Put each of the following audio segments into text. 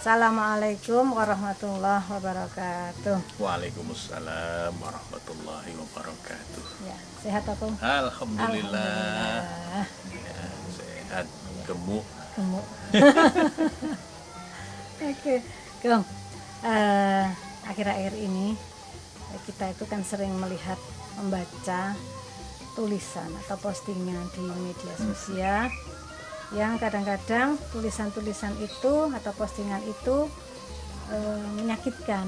Assalamualaikum warahmatullahi wabarakatuh. Waalaikumsalam warahmatullahi wabarakatuh. Ya, sehat aku? Alhamdulillah. Ya, sehat, gemuk. Gemuk. Oke, Gong. Eh, akhir-akhir ini kita itu kan sering melihat membaca tulisan atau postingan di media sosial yang kadang-kadang tulisan-tulisan itu atau postingan itu eh, menyakitkan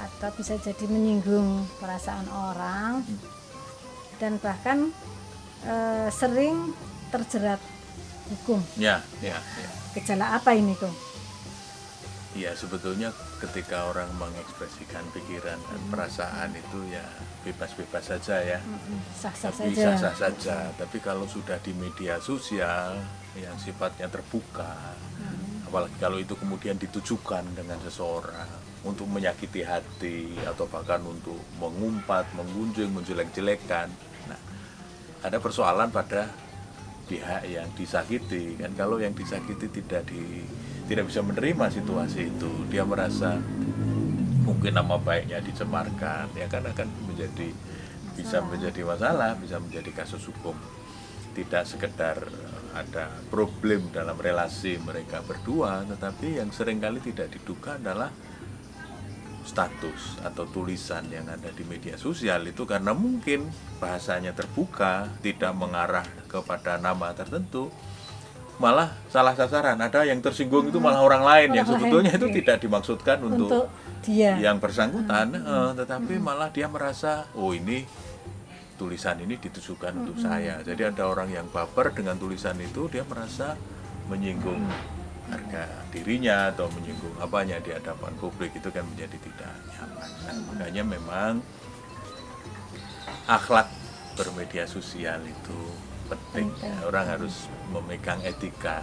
atau bisa jadi menyinggung perasaan orang dan bahkan eh, sering terjerat hukum. Ya, ya, ya. Gejala apa ini, Kong? Ya sebetulnya ketika orang mengekspresikan pikiran dan perasaan itu ya bebas-bebas saja ya. Sah-sah Tapi saja. sah-sah saja. Tapi kalau sudah di media sosial yang sifatnya terbuka, apalagi kalau itu kemudian ditujukan dengan seseorang untuk menyakiti hati atau bahkan untuk mengumpat, menggunjing, menjelek-jelekan. Nah, ada persoalan pada pihak yang disakiti kan kalau yang disakiti tidak di tidak bisa menerima situasi itu. Dia merasa mungkin nama baiknya dicemarkan ya kan akan menjadi bisa menjadi masalah bisa menjadi kasus hukum. Tidak sekedar ada problem dalam relasi mereka berdua tetapi yang sering kali tidak diduga adalah status atau tulisan yang ada di media sosial itu. Karena mungkin bahasanya terbuka tidak mengarah kepada nama tertentu malah salah sasaran. Ada yang tersinggung itu malah orang lain yang Orang lain, sebetulnya itu oke. tidak dimaksudkan Untuk untuk dia. yang bersangkutan. Eh, tetapi malah dia merasa oh ini tulisan ini ditujukan untuk saya. Jadi ada orang yang baper dengan tulisan itu dia merasa menyinggung harga dirinya atau menyinggung apanya di hadapan publik itu kan menjadi tidak nyaman. Nah, makanya memang akhlak bermedia sosial itu penting. Ya. orang harus memegang etika.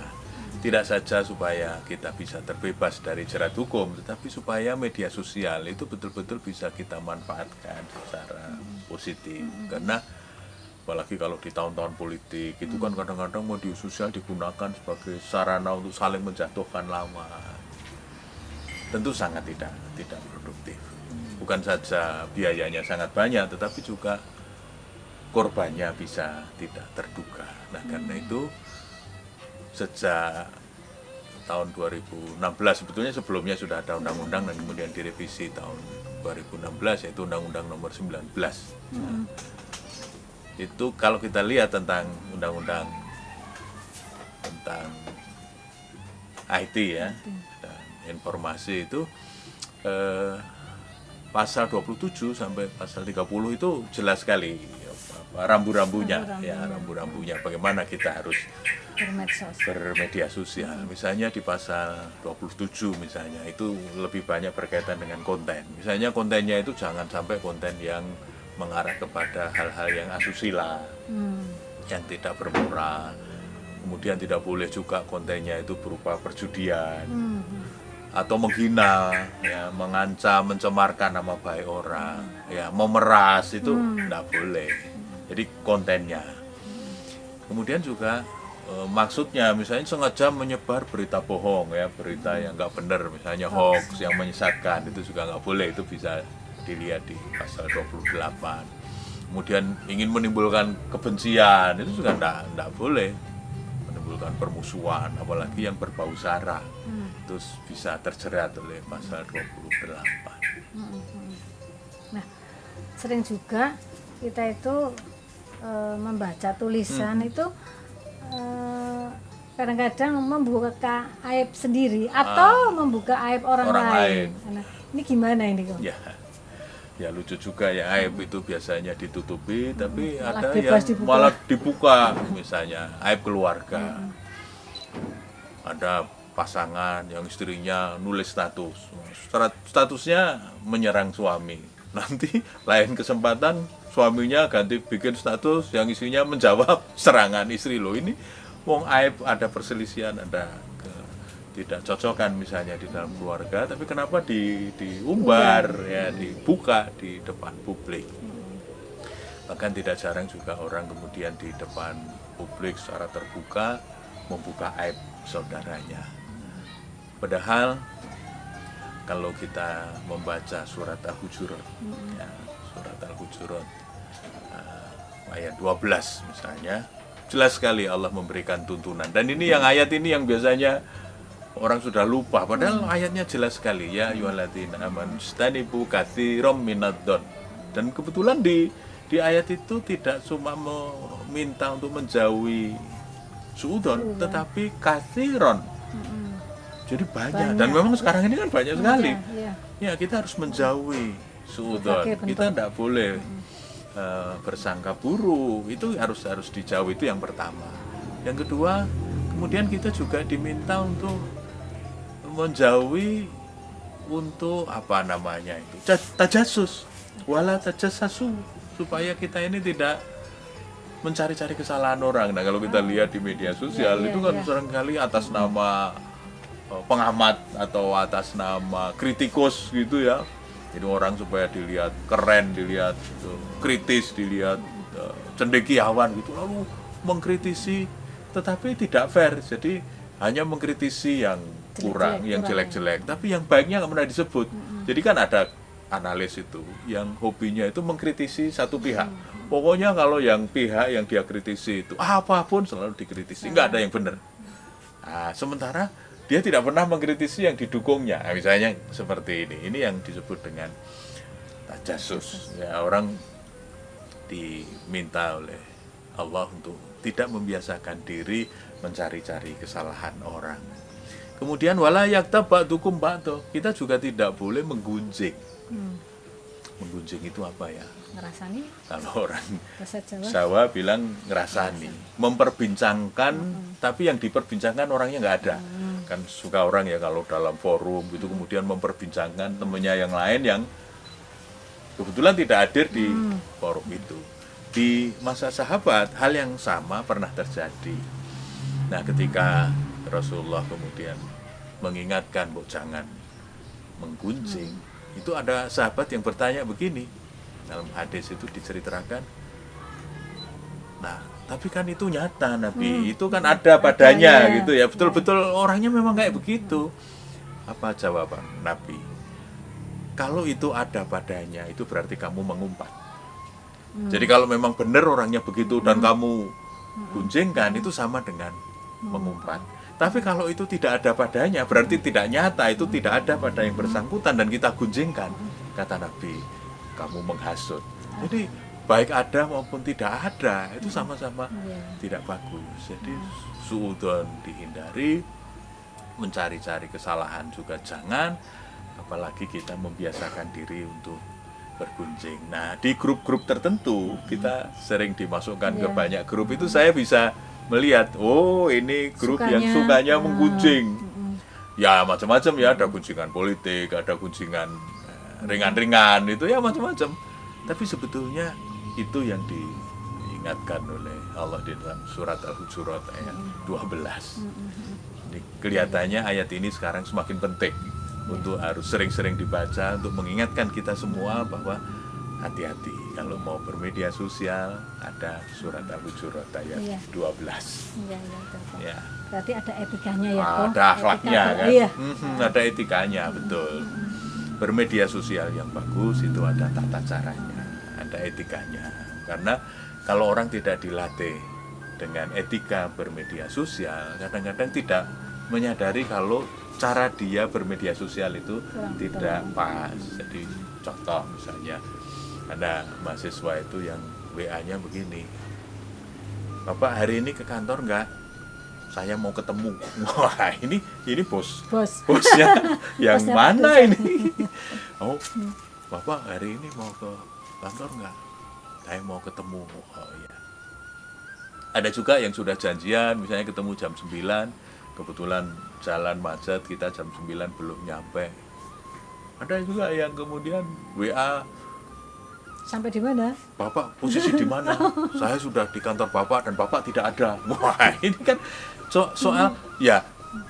Tidak saja supaya kita bisa terbebas dari jerat hukum tetapi supaya media sosial itu betul-betul bisa kita manfaatkan secara positif. Karena apalagi kalau di tahun-tahun politik itu kan kadang-kadang media sosial digunakan sebagai sarana untuk saling menjatuhkan lawan. Tentu sangat tidak tidak produktif. Bukan saja biayanya sangat banyak tetapi juga korbannya bisa tidak terduga. Nah karena itu sejak tahun 2016 sebetulnya sebelumnya sudah ada undang-undang dan kemudian direvisi tahun 2016 yaitu undang-undang nomor 19 Nah, itu kalau kita lihat tentang undang-undang tentang IT ya dan informasi itu eh, pasal 27 sampai pasal 30 itu jelas sekali rambu-rambunya ya rambu-rambunya bagaimana kita harus bermedsos. bermedia sosial. Misalnya di pasal 27 misalnya itu lebih banyak berkaitan dengan konten. Misalnya kontennya itu jangan sampai konten yang mengarah kepada hal-hal yang asusila, Hmm. yang tidak bermoral. Kemudian tidak boleh juga kontennya itu berupa perjudian Hmm. Atau menghina, ya, mengancam, mencemarkan nama baik orang, ya, memeras itu tidak boleh. Jadi kontennya. Kemudian juga eh, maksudnya misalnya sengaja menyebar berita bohong ya, berita yang nggak benar, misalnya hoax yang menyesatkan itu juga nggak boleh. Itu bisa dilihat di pasal 28. Kemudian ingin menimbulkan kebencian itu juga nggak nggak boleh menimbulkan permusuhan, apalagi yang berbau sara terus bisa terjerat oleh pasal 28. Nah, sering juga kita itu eh, membaca tulisan itu eh, kadang-kadang membuka aib sendiri atau membuka aib orang, Ah. Orang lain. lain. Nah, ini gimana ini kok? Ya, ya lucu juga ya aib itu biasanya ditutupi, tapi malah ada yang dibuka. malah dibuka, misalnya aib keluarga. Ada pasangan yang istrinya nulis status, Stat- statusnya menyerang suami. Nanti lain kesempatan suaminya ganti bikin status yang isinya menjawab serangan istri lo ini. Wong aib ada perselisihan, ada ke- tidak cocokan misalnya di dalam keluarga, tapi kenapa di diumbar ya dibuka di depan publik? Bahkan tidak jarang juga orang kemudian di depan publik secara terbuka membuka aib saudaranya. Padahal kalau kita membaca surat Al-Hujurat, ya, surat Al-Hujurat uh, ayat 12 misalnya, jelas sekali Allah memberikan tuntunan. Dan ini yang ayat ini yang biasanya orang sudah lupa, padahal ayatnya jelas sekali ya ayyuhalladzina amanu stanibu katsiran minadh Dan kebetulan di di ayat itu tidak cuma meminta untuk menjauhi suudon, tetapi kathiron. Jadi banyak. Banyak. dan memang sekarang ini kan banyak sekali. Iya. Ya kita harus menjauhi suudon. Kita tidak boleh eh, bersangka buruk. Itu harus harus dijauhi itu yang pertama. Yang kedua, kemudian kita juga diminta untuk menjauhi untuk apa namanya itu Ja- tajasus wala tajasasu supaya kita ini tidak mencari-cari kesalahan orang. Nah kalau kita lihat di media sosial Iya, itu iya, kan iya. sering kali atas nama pengamat atau atas nama kritikus gitu ya. Jadi orang supaya dilihat keren, dilihat eh, kritis, dilihat eh, cendekiawan gitu lalu mengkritisi tetapi tidak fair. Jadi hanya mengkritisi yang kurang, Jelek-jelek, yang jelek-jelek, tapi yang baiknya nggak pernah disebut. Jadi kan ada analis itu yang hobinya itu mengkritisi satu pihak. Pokoknya kalau yang pihak yang dia kritisi itu apa pun selalu dikritisi, nggak ada yang benar. Nah, sementara dia tidak pernah mengkritisi yang didukungnya. Nah, misalnya seperti ini. Ini yang disebut dengan tajasus. Ya, orang diminta oleh Allah untuk tidak membiasakan diri mencari-cari kesalahan orang. Kemudian wala yakta ba'dukum ba'do. Kita juga tidak boleh menggunjing. Hmm. Menggunjing itu apa ya? Ngerasani Kalau orang Jawa. Jawa bilang ngerasani, memperbincangkan, tapi yang diperbincangkan orangnya nggak ada. Kan suka orang ya kalau dalam forum gitu kemudian memperbincangkan temennya yang lain yang kebetulan tidak hadir di forum itu. Di masa sahabat hal yang sama pernah terjadi. Nah ketika Rasulullah kemudian mengingatkan bu jangan menggunjing, itu ada sahabat yang bertanya begini dalam hadis itu diceritakan Nah, tapi kan itu nyata Nabi, itu kan ada padanya Adanya. gitu ya. Betul-betul orangnya memang kayak begitu. Apa jawaban Nabi? Kalau itu ada padanya, itu berarti kamu mengumpat. Jadi kalau memang benar orangnya begitu dan kamu gunjingkan, itu sama dengan mengumpat. Tapi kalau itu tidak ada padanya, berarti tidak nyata, itu tidak ada pada yang bersangkutan dan kita gunjingkan. Kata Nabi, kamu menghasut. Jadi baik ada maupun tidak ada, itu sama-sama Iya. tidak bagus. Jadi suudon dihindari, mencari-cari kesalahan juga jangan, apalagi kita membiasakan diri untuk bergunjing. Nah, di grup-grup tertentu kita sering dimasukkan ke Iya. banyak grup itu saya bisa melihat, oh ini grup yang Sukanya, sukanya ah, menggunjing. Ya macam-macam ya, ada gunjingan politik, ada gunjingan eh, ringan-ringan itu ya macam-macam. Tapi sebetulnya itu yang diingatkan oleh Allah di dalam surat Al-Hujurat ayat 12. Jadi kelihatannya ayat ini sekarang semakin penting untuk harus sering-sering dibaca untuk mengingatkan kita semua bahwa hati-hati kalau mau bermedia sosial ada surat Al-Hujurat ayat Iya. 12. Iya, iya, betul. Ya. Berarti ada etikanya ya, Ah, ada akhlaknya Etika- kan Iya. Mhm, ada etikanya betul bermedia sosial yang bagus itu ada tata caranya ada etikanya karena kalau orang tidak dilatih dengan etika bermedia sosial kadang-kadang tidak menyadari kalau cara dia bermedia sosial itu Kurang tidak pas jadi contoh misalnya ada mahasiswa itu yang WA-nya begini Bapak hari ini ke kantor nggak? Saya mau ketemu. Wah ini ini bos Bos. bosnya yang Bosnya mana ini? Oh, bapak hari ini mau ke kantor nggak? Saya mau ketemu. Oh iya. Ada juga yang sudah janjian, misalnya ketemu jam 9, kebetulan jalan macet, kita jam 9 belum nyampe. Ada juga yang kemudian WA Sampai di mana? Bapak posisi di mana? Saya sudah di kantor Bapak dan Bapak tidak ada. Wah, ini kan so- soal ya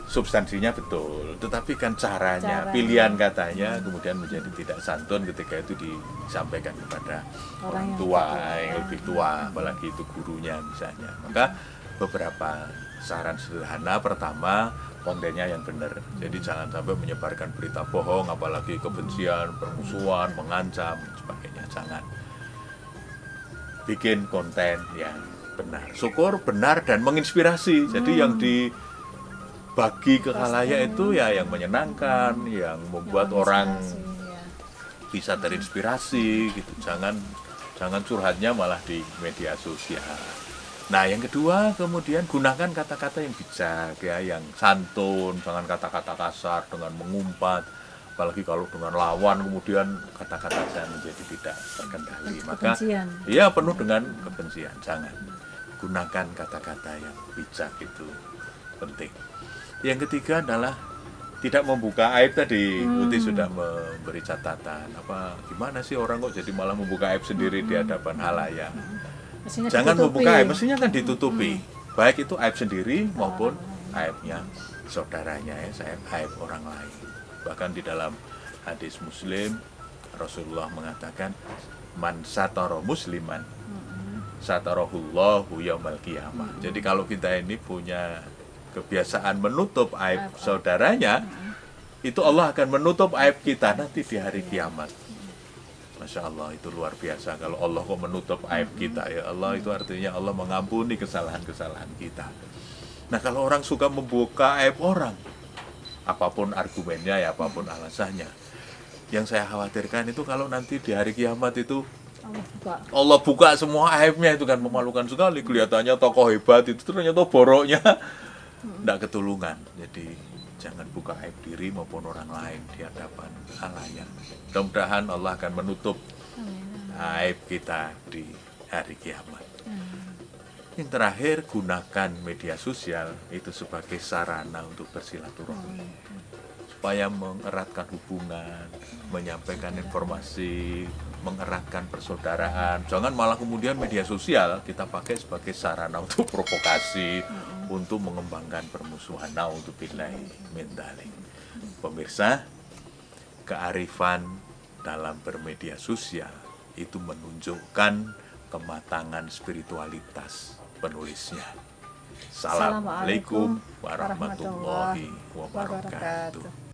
substansinya betul, tetapi kan caranya, Caranya. pilihan katanya kemudian menjadi tidak santun ketika itu disampaikan kepada orang, Orang yang tua lebih yang lebih tua, apalagi itu gurunya misalnya. Maka beberapa saran sederhana pertama kontennya yang benar. Jadi jangan sampai menyebarkan berita bohong, apalagi kebencian, permusuhan, mengancam, sebagainya. Jangan bikin konten yang benar. Syukur benar dan menginspirasi. Jadi yang dibagi ke itu ya yang menyenangkan, yang membuat Yang orang ya. bisa terinspirasi gitu. Jangan jangan curhatnya malah di media sosial. Nah, yang kedua kemudian gunakan kata-kata yang bijak ya, yang santun, jangan kata-kata kasar dengan mengumpat. Apalagi kalau dengan lawan kemudian kata-kata saya menjadi tidak terkendali. Maka. Iya penuh dengan kebencian. Jangan gunakan kata-kata yang bijak itu penting. Yang ketiga adalah tidak membuka aib tadi. Uti sudah memberi catatan. Apa gimana sih orang kok jadi malah membuka aib sendiri di hadapan halayak? Mestinya Jangan ditutupi. membuka aib. Mestinya kan ditutupi. Baik itu aib sendiri maupun aibnya saudaranya ya, saya aib orang lain. Bahkan di dalam hadis Muslim Rasulullah mengatakan man satara musliman satarahullahu yaumal qiyamah. Jadi kalau kita ini punya kebiasaan menutup aib saudaranya, itu Allah akan menutup aib kita nanti di hari kiamat. Masya Allah itu luar biasa. Kalau Allah kok menutup aib kita ya Allah itu artinya Allah mengampuni kesalahan-kesalahan kita. Nah kalau orang suka membuka aib orang, apa pun argumennya ya apa pun alasannya, yang saya khawatirkan itu kalau nanti di hari kiamat itu Allah buka. Allah buka semua aibnya itu kan memalukan sekali. Kelihatannya tokoh hebat itu ternyata boroknya tidak ketulungan jadi jangan buka aib diri maupun orang lain di hadapan halayak mudah-mudahan Allah akan menutup aib kita di hari kiamat. Yang terakhir gunakan media sosial itu sebagai sarana untuk bersilaturahmi. Supaya mengeratkan hubungan, menyampaikan informasi, mengeratkan persaudaraan. Jangan malah kemudian media sosial kita pakai sebagai sarana untuk provokasi, untuk mengembangkan permusuhan. Untuk min dzalik. Pemirsa, kearifan dalam bermedia sosial itu menunjukkan kematangan spiritualitas penulisnya. Assalamualaikum warahmatullahi wabarakatuh.